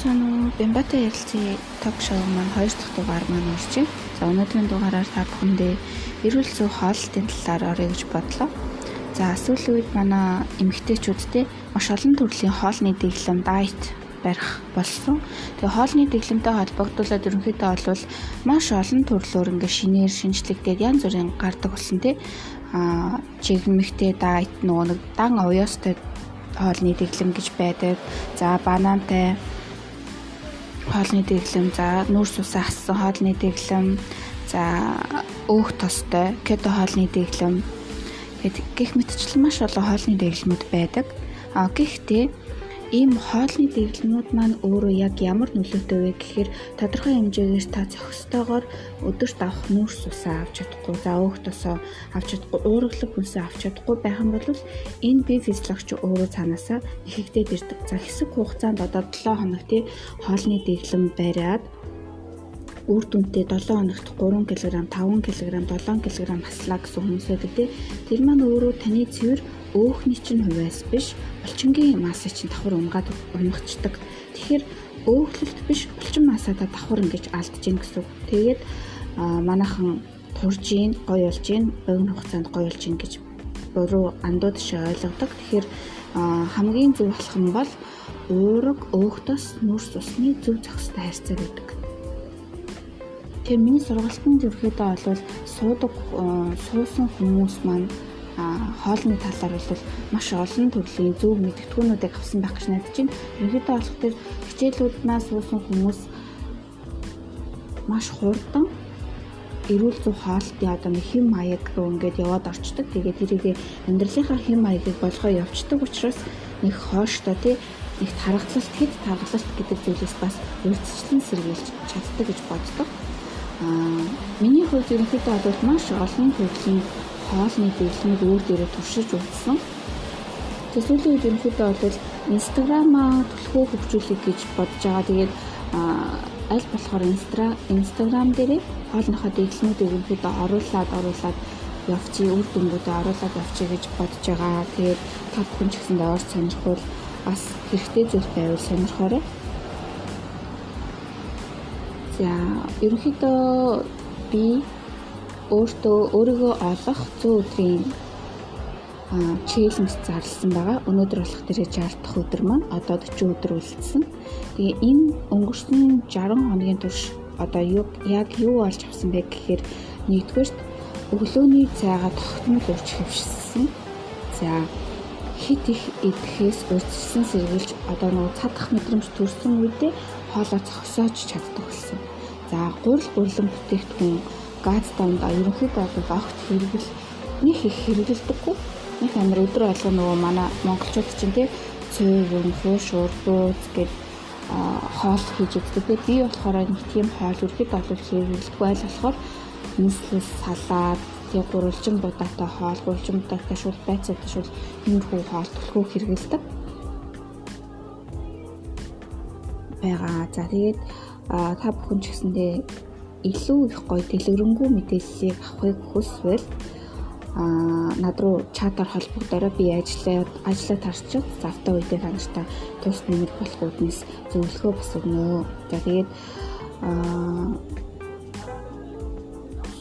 цаана уу Бямбатай ярилцсан ток шоу маань 2 дахь дугаар маань орчих. За өнөөдрийн дугаараар та бүхэндээ эрүүл зүй хооллолтын талаар орё гэж бодлоо. За сүүлийн үед манай эмэгтэйчүүдтэй маш олон төрлийн хоолны дэглэм дайет барих болсон. Тэгээ хоолны дэглэмтэй холбогдуулаад ерөнхийдөө бол маш олон төрлөөр ингээ шинээр шинжлэгдээд янз бүрийн гардаг болсон тий. Аа чигмэгтэй дайет нөгөө нэг дан оёостой хоолны дэглэм гэж байдаг. За банантай хоолны дэглэм, за нүүрс усаа хассан хоолны дэглэм, за өөх тостой кето хоолны дэглэм гэд гих мэтчлэн маш олон хоолны дэглэмүүд байдаг. А гэхдээ ийм хоолны дэглэмүүд маань өөрөө яг ямар нөлөөтэй вэ гэхээр тодорхой хэмжээгээр та зохистойгоор өдөрт авах нүүрс усаа авч чадахгүй, за өөх тосоо авч чадахгүй, уургалаг хүнсээ авч чадахгүй байх юм бол энэ бие физиологч өөрөө цаанаасаа ихэгдээд ирдэг. За хэсэг хугацаанд одоо 7 хоног тий хоолны дэглэм бариад үр дүнтэй 7 хоногт 3 кг, 5 кг, 7 кг маслаа гэсэн хүмүүс байдаг тий. Тэр маань өөрөө таны цэвэр өөхний чинь хувьас биш, булчингийн масыг чинь давхар унгаад унагчдаг. Тэгэхээр өөхлөлт биш, булчин масаада давхар ингэж алдж гин гэсэн. Тэгээд манайхан турж ийн, гоё болж ийн, богино хугацаанд гоё болж ийн гэж буруу андууд шиг ойлгодог. Тэгэхээр хамгийн зөв болох нь бол уураг өөхтөс нүрс усны зөв зохистой харьцаа гэдэг. Тэгэхээр миний сургалтанд ерөөхдөө бол суудаг суусан хүмүүс маань хоолны талаар бол маш олон төрлийн зөв мэдгэдэггүүнүүдийг авсан байх гэж найдаж байна. Ерөнхийдөө болох төр хичээлүүднээс суусан хүмүүс маш хурдан эрүүл зүй хоолтын одоо нэг хэм маяг руу ингээд яваад орчдөг. Тэгээд тэрийг амьдралынхаа хэм маягийг болгоо явцдаг учраас нэг хооштой тий нэг тархалт хэд тархалт гэдэг зүйлээс бас урьдчилан сэргийлж чаддаг гэж боддог. Аа миний хувьд ерөнхийдөө бол маш олон төрлийн хоолны дэглэмийг өөр дээрээ туршиж үзсэн. Тэгээд сүүлийн үед ерөнхийдөө бол Instagram-аа түлхүү хөгжүүлэх гэж бодож байгаа. Тэгээд аль болохоор Instagram дээрээ хоолныхоо дэглэмүүдийг ерөнхийдөө оруулаад оруулаад явчих, үр дүнгуудаа оруулаад явчих гэж бодож байгаа. Тэгээд та бүхэн ч гэсэн доор сонирхвол бас хэрэгтэй зүйл байвал сонирхоорой. За ерөнхийдөө би өөртөө өөрийгөө олох 100 өдрийн челленж зарласан байгаа. Өнөөдөр болох тэрэ 60 дахь өдөр маань одоо 40 өдөр үлдсэн. Тэгээ энэ өнгөрсөн 60 хоногийн турш одоо яг юу олж авсан бэ гэхээр нэгдүгээрт өглөөний цайгаа тогтмол ууч хөвшсөн. За хит их идэхээс урьдчилсан сэргийлж одоо нөгөө цадах мэдрэмж төрсөн үедээ хоолоо зогсоож чаддаг болсон. За гурил гурлан бүтээгдэхүүн газ давнд ерөнхийдөө бол огт хэрэгэл нэг их хэрэгэлдэггүй. Нэг амир өдрө алга нөгөө манай монголчууд чинь тий цэвэр, хуушуур, бууз гэд хоол хийж өгдөг. Би болохоор нэг тийм хоол ерөнхийдөө бол хэрэгэлдэггүй айл болохоор нийслэл салаад тэгээ гурвалжин будаатай хоол, гурвалжин будаатай шул байцаатай шул иймэрхүү хоол төлхөө хэрэгэлдэг. байгаа. За тэгээд та бүхэн ч гэсэндээ илүү их гоё дэлгэрэнгүй мэдээллийг авахыг хүсвэл аа над руу чатаар холбогдорой би ажиллаад ажиллаа тарчаад завтаа үедээ та нартай тус нэмэр болох үүднээс зөвлөгөө бас өгнө. За тэгээд аа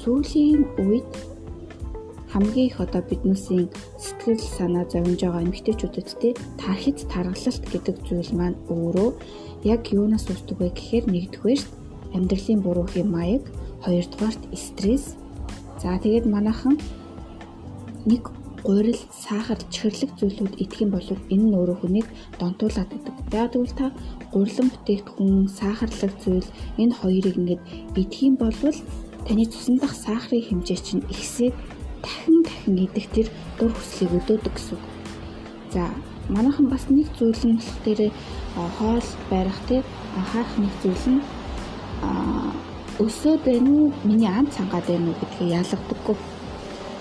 сүүлийн үед хамгийн их одоо биднээсийн сэтгэл санаа зовж байгаа эмэгтэйчүүдэд те тархиц таргалалт гэдэг зүйл маань өөрөө яг юунаас үүсдэг вэ гэхээр нэгдүгээрт амьдралын буруу хэм маяг, хоёрдугаарт стресс. За тэгээд манайхан нэг гурил, сахар, чихэрлэг зүйлүүд идэх юм бол энэ нь өөрөө хүнийг донтуулаад идэг. Яг тэгвэл та гурилан бүтээгдэхүүн, сахарлаг зүйл энэ хоёрыг ингээд идэх юм бол таны цусан дах сахарын хэмжээ чинь ихсээд дахин дахин идэх тэр дур хүслийг өдөөдөг гэсэн үг. За манайхан бас нэг зүйл нь болох дээр хоол барих тий анхаарах нэг зүйл нь өсөөд байна уу миний ам цангаад байна уу гэдгийг ялгадаггүй.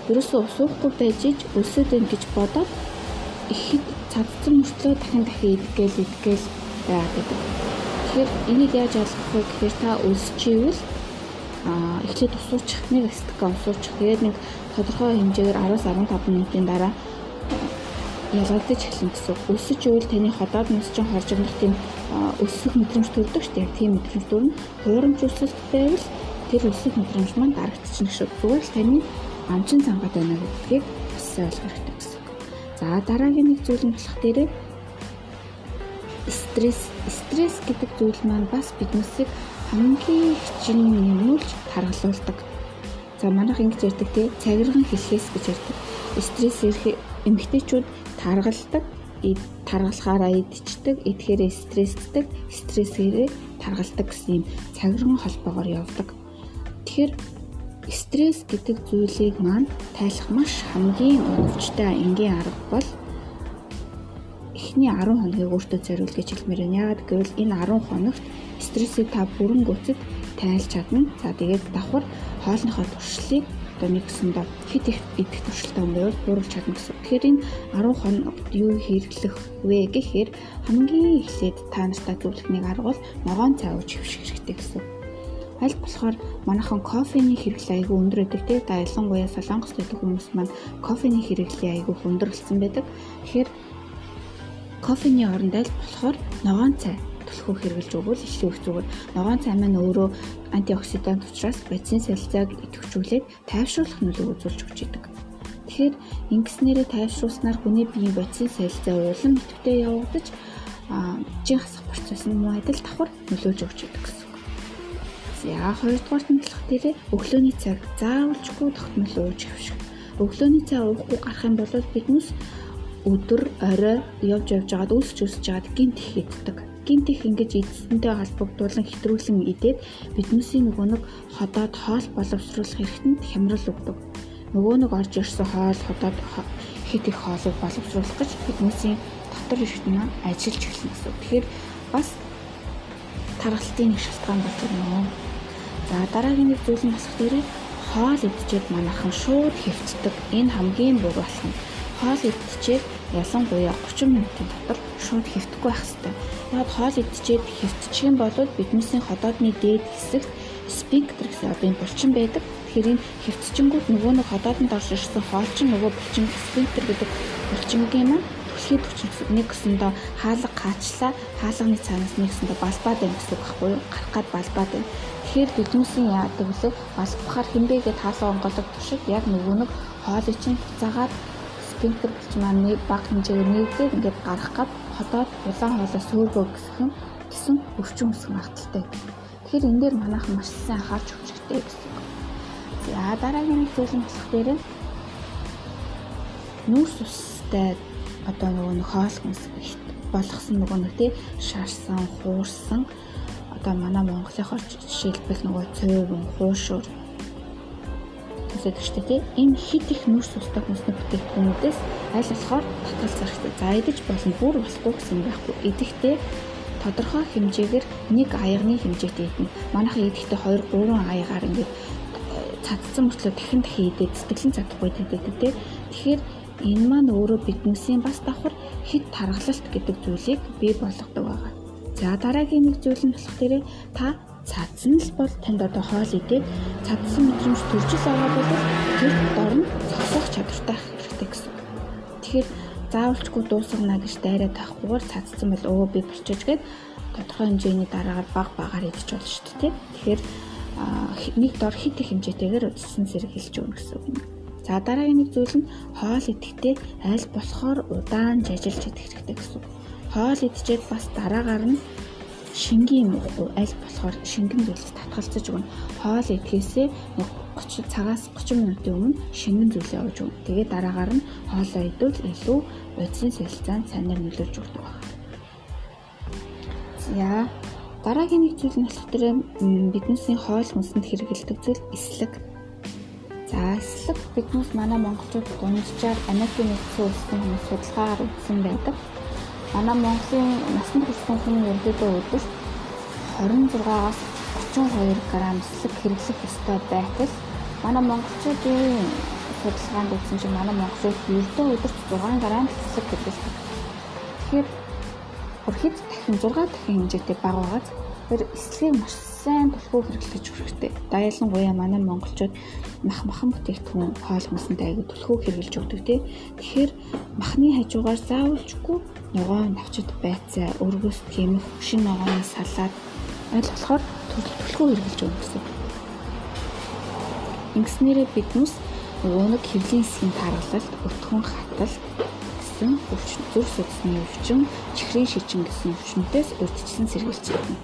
Ерөөсөө усуухгүй байж ич өсөөд байна гэж бодоод ихэд цадцсан мөртлөө дахин дахин идгээл идгээл байгаад байдаг. Тэгэхээр энийг яаж ялгах вэ гэхээр та өсчихвэл аа эхлээд усуучих нэг стакан усуучих. Тэгээд нэг тодорхой хэмжээгээр 10-15 минутын дараа ялгагдаж эхэлнэ гэсэн. Өсөж ивэл таны ходоод нус чинь хоржигдох тийм өсөх мэдрэмж төрдөг шүү дээ. Тийм мэдрэмж төрнө. Хуурамч өсөлт байвал тэр өсөх мэдрэмж маань дарагдчихна шүү. Зүгээр л таны амчин цангаад байна гэдгийг бас ойлгох хэрэгтэй гэсэн. За дараагийн нэг зүйл нь болох дээрээ стресс стресс гэдэг зүйл маань бас биднээсээ хамгийн хичнээн нэмүүлж таргалуулдаг. За манайх ингэж ярьдаг тий цагирган хэлхээс гэж ярьдаг. Стресс ирэх эмэгтэйчүүд таргалдаг, таргалахаараа идчихдэг, идэхээрээ стресстэй, стрессээрээ таргалдаг гэсэн юм цагирган холбоогоор явдаг. Тэгэхээр стресс гэдэг зүйлийг маань тайлах маш хамгийн өвчтэй энгийн арга бол эхний 10 хоногийг өөртөө зориул гэж хэлмээр байна. Яагаад гэвэл энэ 10 хоногт стрессийг та бүрэн гүйцэд тайлж чадна. За тэгээд давхар хоолныхоо туршлыг одоо нэгсэндээ хит их идэх туршилтаа өнгөрөөл бууруулж чадна гэсэн. Тэгэхээр энэ 10 хоногт юу хэрэглэх вэ гэхээр хамгийн эхлээд та нартай зөвлөх нэг арга бол ногоон цай ууж хөвших хэрэгтэй гэсэн. Аль болохоор манайхан кофений хэрэглээ айгүй өндөр байдаг тийм. Да ялангуяа солонгост байдаг хүмүүс маань кофений хэрэглээ айгүй болсон байдаг. Тэгэхээр кофений оронд аль болохоор ногоон цай төлхөө хэрэглэж өгвөл илүү их зүгээр. Ногоон цай маань өөрөө антиоксидант учраас бодисын солилцоог идэвхжүүлээд тайвшруулах нөлөөг үзүүлж өгч идэг. Тэгэхээр ингэснээрээ тайвшруулснаар хүний биеийн бодисын солилцоо улам идэвхтэй явагдаж жин хасах процесс нь муу адил давхар нөлөөж өгч идэг гэсэн. За хоёрдугаар болох дээрээ өглөөний цаг заавалжгүй тогтмол ууж хөвших. Өглөөний цай уухгүй гарах юм бол биднес өдөр орой явж явж байгаад үлсч үлсч байгаад гинт их иддэг. Гинт их ингэж эзэнтэй холбогдуулан хэтрүүлэн идээд биднээсийн нөгөө нэг ходоод хоол боловсруулах хэрэгтэнд хямрал өгдөг. Нөгөө нэг орж ирсэн хоол ходоод хит их хоолыг боловсруулах гэж биднээсийн дотор эргэтнээ ажиллаж эхэлнэ гэсэн. Тэгэхээр бас тархалтын нэг шалтгаан болчихно. За дараагийн нэг зүйл нь болох дээрээ хоол идчихэд манайхан шууд хэвцдэг. Энэ хамгийн богино болох нь хоол идчихээд ялангуяа 30 минутын дотор шууд хэвтэхгүй байх хэрэгтэй. Яг хоол идчихээд хэвтчих юм бол биднээсийн ходоодны дээд хэсэгт одоо энэ булчин байдаг. Тэгэхээр энэ хэвтчингүүд нөгөө нэг ходоодонд орж ирсэн хоол чинь нөгөө булчин спинктер гэдэг булчингийн маань түлхий төвчин гэсэн нэг гэсэндээ хаалга гаачлаа хаалганы цаанаас нэг гэсэндээ балбаад байна гэсэн үг байхгүй? Гарах гад балбаад байна. Тэгэхээр биднээсийн яадаг вүлээ балбахаар хинбэ гэд хаалга онголог туршид яг нөгөө нэг хоолыг чинь буцаагаад спинктер булч маань баг хэмжээгээр нэгдээд ингээд гарах гад ходоод улаан хоолой сөөгөө гисхэн гэсэн өвчин үсэх магадaltaй. Тэгэхээр энэ дээр манайхан маш сайн анхаарч хэрэгтэй гэсэн. За дараагийн нэг зүйл нь болох дээр нүүрс устай одоо нөгөө нэг хоол хүнс болгосон нөгөө нэг тий шаарсан, хуурсан одоо манай Монголынхоор жишээлбэл нөгөө цөөвөн, хуушур шүү дээ. Энэ хит их нүрс устай хүнсний бүтээгдэхүүнүүдээс аль болохоор татгалзах хэрэгтэй. За идэж болно бүр болохгүй гэсэн байхгүй. Идэхдээ тодорхой хэмжээгээр нэг аягны хэмжээтэй идэнэ. Манайхан идэхдээ 2 3 аягаар ингээд цадцсан мөртлөө дахин дахин идээд сэтгэлэн чадахгүй байдаг тийм. Тэгэхээр энэ маань өөрөө биднээсийн бас давхар хит таргалалт гэдэг зүйлийг бий болгодог байгаа. За дараагийн нэг зүйл нь болох дээрээ та цадсан л бол танд одоо хоол идээд цадсан мэдрэмж төрж л байгаа бол тэр дор нь зогсоох чадвартай хэрэгтэй гэсэн. Тэгэхээр заавалчгүй дуусгана гэж дайраад тахгүйгээр цадсан бол өө би болчихж гээд тодорхой хэмжээний дараагаар баг багаар идэж болно шүү дээ. Тэгэхээр нэг дор хит их хэмжээтэйгээр удирсан зэрэг хэлж өгнө гэсэн үг. За дараагийн нэг зүйл нь хоол идэхдээ аль болохоор удаан жажилж идэх хэрэгтэй гэсэн. Хоол идчихэд бас дараагаар нь шингийн юм аль болохоор шингэн зүйлс татгалзаж өгнө. Хоол идэхээсээ 30 цагаас 30 минутын өмнө шингэн зүйлээ ууж өгнө. Тэгээд дараагаар нь хоолоо идвэл илүү удсын солилцаанд сайнаар нөлөөлж өгдөг байна. За дараагийн нэг зүйл нь болох тэр биднээсийн хоол хүнсэнд хэрэгэлдэг зүйл эслэг. За эслэг биднээс манай монголчууд дунджаар улсын хүмүүс судалгаагаар үзсэн байдаг манай Монголын насны хүрсэн хүн ердөөдөө өдөрт 26-аас 32 г эслэг хэрэглэх ёстой байтал манай монголчуудын судалгаанд үзсэн чинь манай монголчууд ердөө өдөрт 6 г эслэг хэрэглэдэг. Тэгэхээр бүр хэд дахин 6 дахин хэмжээтэй бага байгааз тэр эслэгийг маш сайн түлхүү хэрэглэж хэрэгтэй. За ялангуяа манай монголчууд мах махан бүтээгдэхүүн хоол хүнсэнд аягүй түлхүү хэрэглэж өгдөг тий. Тэгэхээр махны хажуугаар заавалжгүй ногоо навчид байцаа, өргөс гэмэх, шин ногооны салаад болохоор түлхүү хэрэглэж өгнө гэсэн. Ингэснээрээ биднес нөгөө нэг хэвлийн хэсгийн таргалалт, өтгөн хатал гэсэн өвчин, зүрх судасны өвчин, чихрийн шичин гэсэн өвчнөдөөс урьдчилан сэргийлж байна.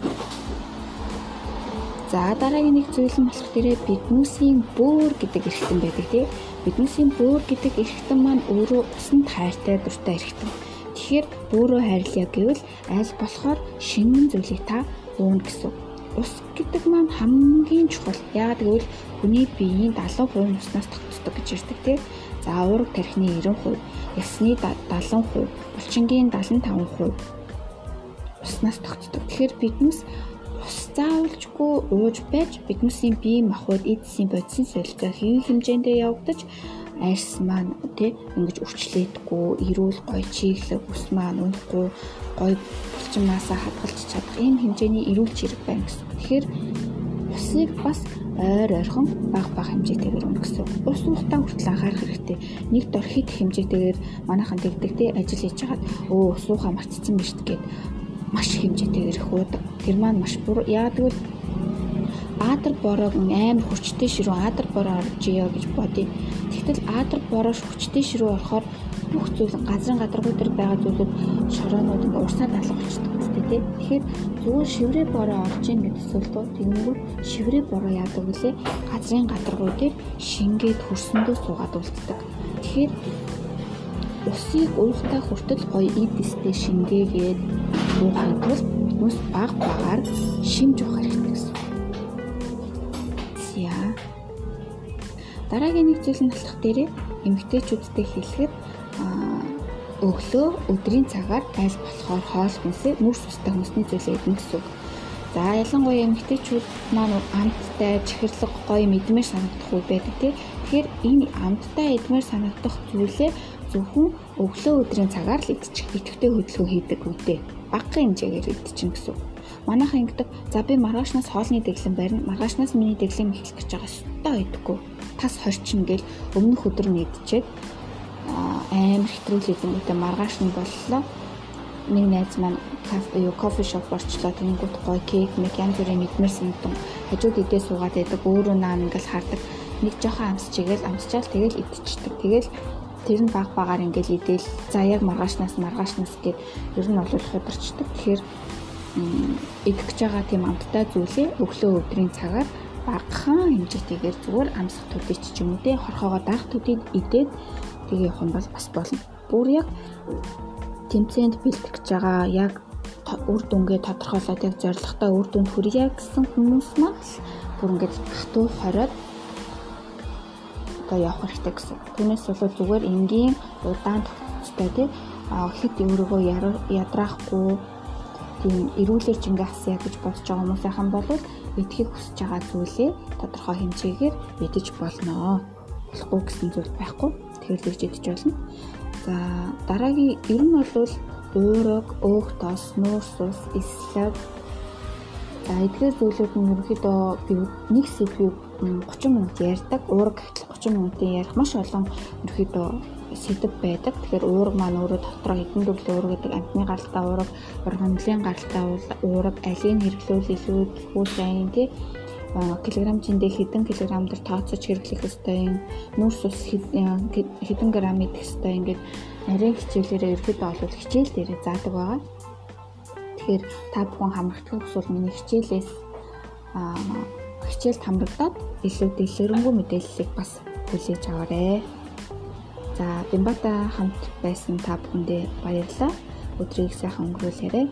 За дараагийн нэг зүйл нь болох дээрээ биднүүсийн бөөр гэдэг эрхтэн байдаг тий. Биднүүсийн бөөр гэдэг эрхтэн маань өөрөө усан тайртай дуртай эрхтэн. Тэгэхээр бөөрөө хайрлая гэвэл аль болохоор шинэн зүйлийг та уuna гэсэн. Ус гэдэг маань хамгийн чухал. Яагаад гэвэл хүний биеийн 70% уснаас тогтдог гэж ярьдаг тий. За уурга тархины 90%, ясны 70%, булчингийн 75% уснаас тогтдог. Тэгэхээр биднес заавалжгүй ууж байж биднээсийн бие махбод эдсийн бодисын солилцоо хэвийн хэмжээндээ явагдаж арьс маань тий ингэж өвчлөөдгөө эрүүл гоё чиглэг ус маань унахгүй гоё булчинмаасаа хадгалж чадах ийм хэмжээний эрүүл чирэг байна гэсэн. Тэгэхээр усыг бас ойр ойрхон баг баг хэмжээтэйгээр унах гэсэн. Ус уухтаа хүртэл анхаарах хэрэгтэй. Нэг дор хит хэмжээтэйгээр манайхан тэгдэг тий ажил хийж хагаад өө ус уухаа мартцсан биз гэд маш хэмжээтэйгээр их уудаг. Тэр маань маш буруу. Яагаад гэвэл Аадар бороо амар хүчтэй ширүү аадар бороо орж iyoo гэж бодъё. Тэгтэл аадар бороо хүчтэй ширүү болохоор бүх зүйл газрын гадаргуй дээр байгаа зүйлүүд шороонууд ингээ урсаад алга болчихдог үстэй тий. Тэгэхээр зүгээр шиврээ бороо орж ийн гэдэг зүйлдөө тэгэнгүүт шиврээ бороо яадаг вүлээ газрын гадаргуй дээр шингээд хөрсөндөө суугаад үлддэг. Тэгэхээр усыг уйлтаа хүртэл гоё идистэй шингээгээд уухын тулд хүмүүс баг багаар шимж уух хэрэгтэй Дараагийн нэг зүйл нь болох дээрээ эмгтээчүүдтэй хэлэхэд өглөө өдрийн цагаар аль болохоор хоол хүнсээ мөрс устай хүнсний зүйлээ идэх гэсэн үг. За ялангуяа эмгтээчүүд маань амттай чихэрлэг гоё мэдмээр санагдах үе байдаг тий. Тэгэхээр энэ амттай эдмээр санагдах зүйлээ зөвхөн өглөө өдрийн цагаар л идчих идэвхтэй хөдөлгөөн хийдэг үедээ багахан хэмжээгээр идчихнэ гэсэн. Манайхан ингэдэг за би маргаашнаас хоолны дэглэм барина маргаашнаас миний дэглэм эхлэх гэж байгаа өстой идэггүй. Тас хорчин гэл өмнөх өдөр нь идчихэд амар хэтрүүлээд ингэдэг маргааш нь боллоо. Нэг найз маань кафе юу кофе шоп орчлоо тэнгуут гоё кейк мэг янз бүрийн мэдмэр санагдсан. Хажууд идээ суугаад байдаг өөрөө наан ингээл хардаг. Нэг жоохон амсчихгээл амсчаал тэгэл идчихдэг. Тэгэл тэр нь баг багаар ингээл идэл за яг маргаашнаас маргаашнаас гэд ер нь бол хударчдаг. Тэгэхээр идэх гэж байгаа тийм амттай зүйлээ өглөө өдрийн цагаар багахан хэмжээтэйгээр зүгээр амсах төдий ч юм уу те хорхоогоо даах төдийд идээд тэгээ явах нь бол бас болно. Бүр яг тэмцээнд бэлтгэж гэж байгаа яг үр дүнгээ тодорхойлоод яг зорилготой үр дүнд хүрье гэсэн хүмүүс маань бүр ингээд хатуу хориод одоо явах хэрэгтэй гэсэн. Түүнээс болоод зүгээр энгийн удаан тогтцтой тий хэд өөрийгөө ядраахгүй тийм эрүүлэр жингээ хасъя гэж бодож байгаа хүмүүсийнхэн бол идэхийг хүсэж байгаа зүйлээ тодорхой хэмжээгээр идэж болно. Болохгүй гэсэн зүйл байхгүй. Тэгэхээр л идэж болно. За дараагийн ер нь бол уураг, өөх тос, нуурс ус, эслэг За эдгээр зүйлүүд нь ерөнхийдөө би нэг сэдвийг 30 минут ярьдаг. Уураг гэхэл 30 минутын ярих маш олон ерөнхийдөө сэдв байдаг. Тэгэхээр уураг маань өөрөө дотроо хэдэн төрлийн уураг гэдэг амтны гаралтай уураг, ургамлын гаралтай уураг, алийг хэрэглүүл илүү хүү сайн тий килограмм жиндээ хэдэн килограмм дээр тооцож хэрэглэх ёстой юм. Нүүрс ус хэдэн грамм идэх ёстой ингээд нарийн хичээлээрээ ерөөдөө олвол хичээл дээрээ заадаг байгаа. Тэгэхээр та бүхэн хамрагдах хүсвэл миний хичээлээс хичээлд хамрагдаад илүү дэлгэрэнгүй мэдээллийг бас хүлээж аваарай. За Бимбата хамт байсан та бүхэндээ баярлалаа. Өдрийг сайхан өнгөрүүлээрэй.